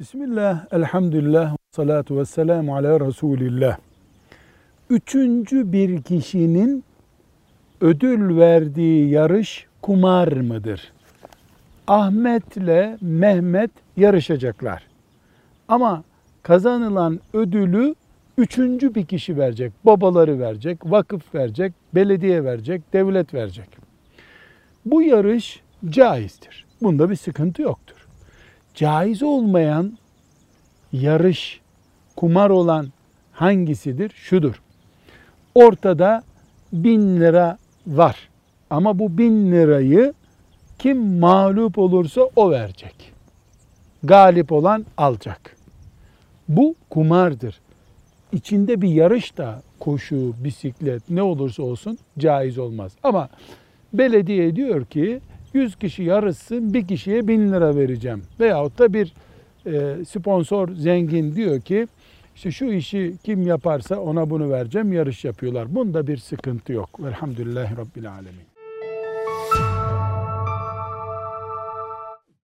Bismillah, elhamdülillah, salatu ve selamu ala Resulillah. Üçüncü bir kişinin ödül verdiği yarış kumar mıdır? Ahmet'le Mehmet yarışacaklar. Ama kazanılan ödülü üçüncü bir kişi verecek. Babaları verecek, vakıf verecek, belediye verecek, devlet verecek. Bu yarış caizdir. Bunda bir sıkıntı yoktur. Caiz olmayan yarış, kumar olan hangisidir? Şudur. Ortada bin lira var. Ama bu bin lirayı kim mağlup olursa o verecek. Galip olan alacak. Bu kumardır. İçinde bir yarış da koşu, bisiklet ne olursa olsun caiz olmaz. Ama belediye diyor ki 100 kişi yarışsın bir kişiye 1000 lira vereceğim. Veyahut da bir e, sponsor zengin diyor ki işte şu işi kim yaparsa ona bunu vereceğim yarış yapıyorlar. Bunda bir sıkıntı yok. Velhamdülillahi Rabbil Alemin.